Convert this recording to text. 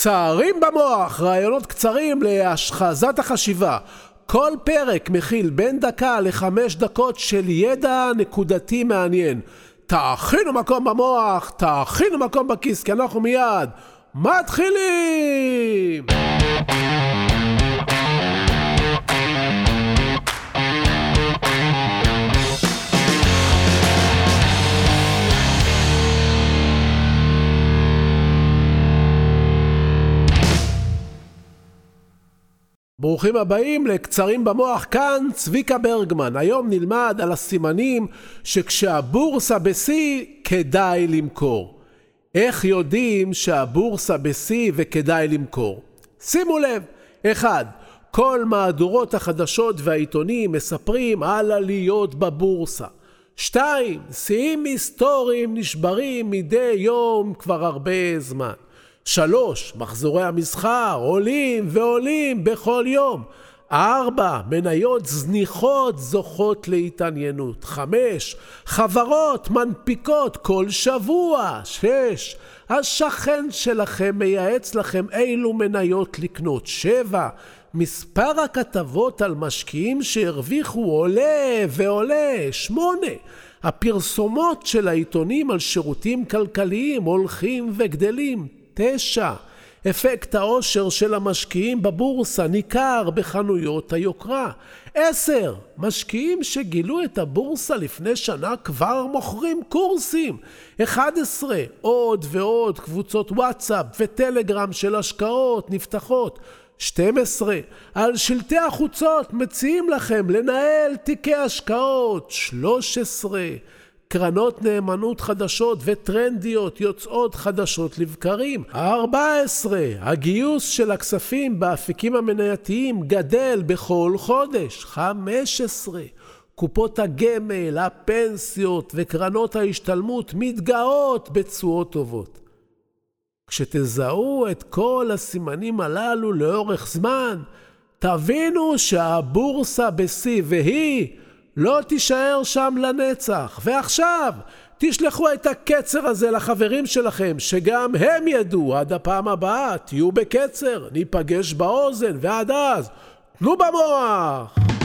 קצרים במוח, רעיונות קצרים להשחזת החשיבה. כל פרק מכיל בין דקה לחמש דקות של ידע נקודתי מעניין. תאכינו מקום במוח, תאכינו מקום בכיס, כי אנחנו מיד מתחילים! ברוכים הבאים לקצרים במוח, כאן צביקה ברגמן. היום נלמד על הסימנים שכשהבורסה בשיא כדאי למכור. איך יודעים שהבורסה בשיא וכדאי למכור? שימו לב, אחד, כל מהדורות החדשות והעיתונים מספרים על עליות בבורסה. שתיים, שיאים היסטוריים נשברים מדי יום כבר הרבה זמן. שלוש, מחזורי המסחר עולים ועולים בכל יום. ארבע, מניות זניחות זוכות להתעניינות. חמש, חברות מנפיקות כל שבוע. שש, השכן שלכם מייעץ לכם אילו מניות לקנות. שבע, מספר הכתבות על משקיעים שהרוויחו עולה ועולה. שמונה, הפרסומות של העיתונים על שירותים כלכליים הולכים וגדלים. תשע, אפקט העושר של המשקיעים בבורסה ניכר בחנויות היוקרה. עשר, משקיעים שגילו את הבורסה לפני שנה כבר מוכרים קורסים. אחד עשרה, עוד ועוד קבוצות וואטסאפ וטלגרם של השקעות נפתחות. 12. על שלטי החוצות מציעים לכם לנהל תיקי השקעות. 13. קרנות נאמנות חדשות וטרנדיות יוצאות חדשות לבקרים. 14. הגיוס של הכספים באפיקים המנייתיים גדל בכל חודש. 15. קופות הגמל, הפנסיות וקרנות ההשתלמות מתגאות בתשואות טובות. כשתזהו את כל הסימנים הללו לאורך זמן, תבינו שהבורסה בשיא והיא לא תישאר שם לנצח. ועכשיו, תשלחו את הקצר הזה לחברים שלכם, שגם הם ידעו עד הפעם הבאה, תהיו בקצר, ניפגש באוזן, ועד אז, תנו במוח!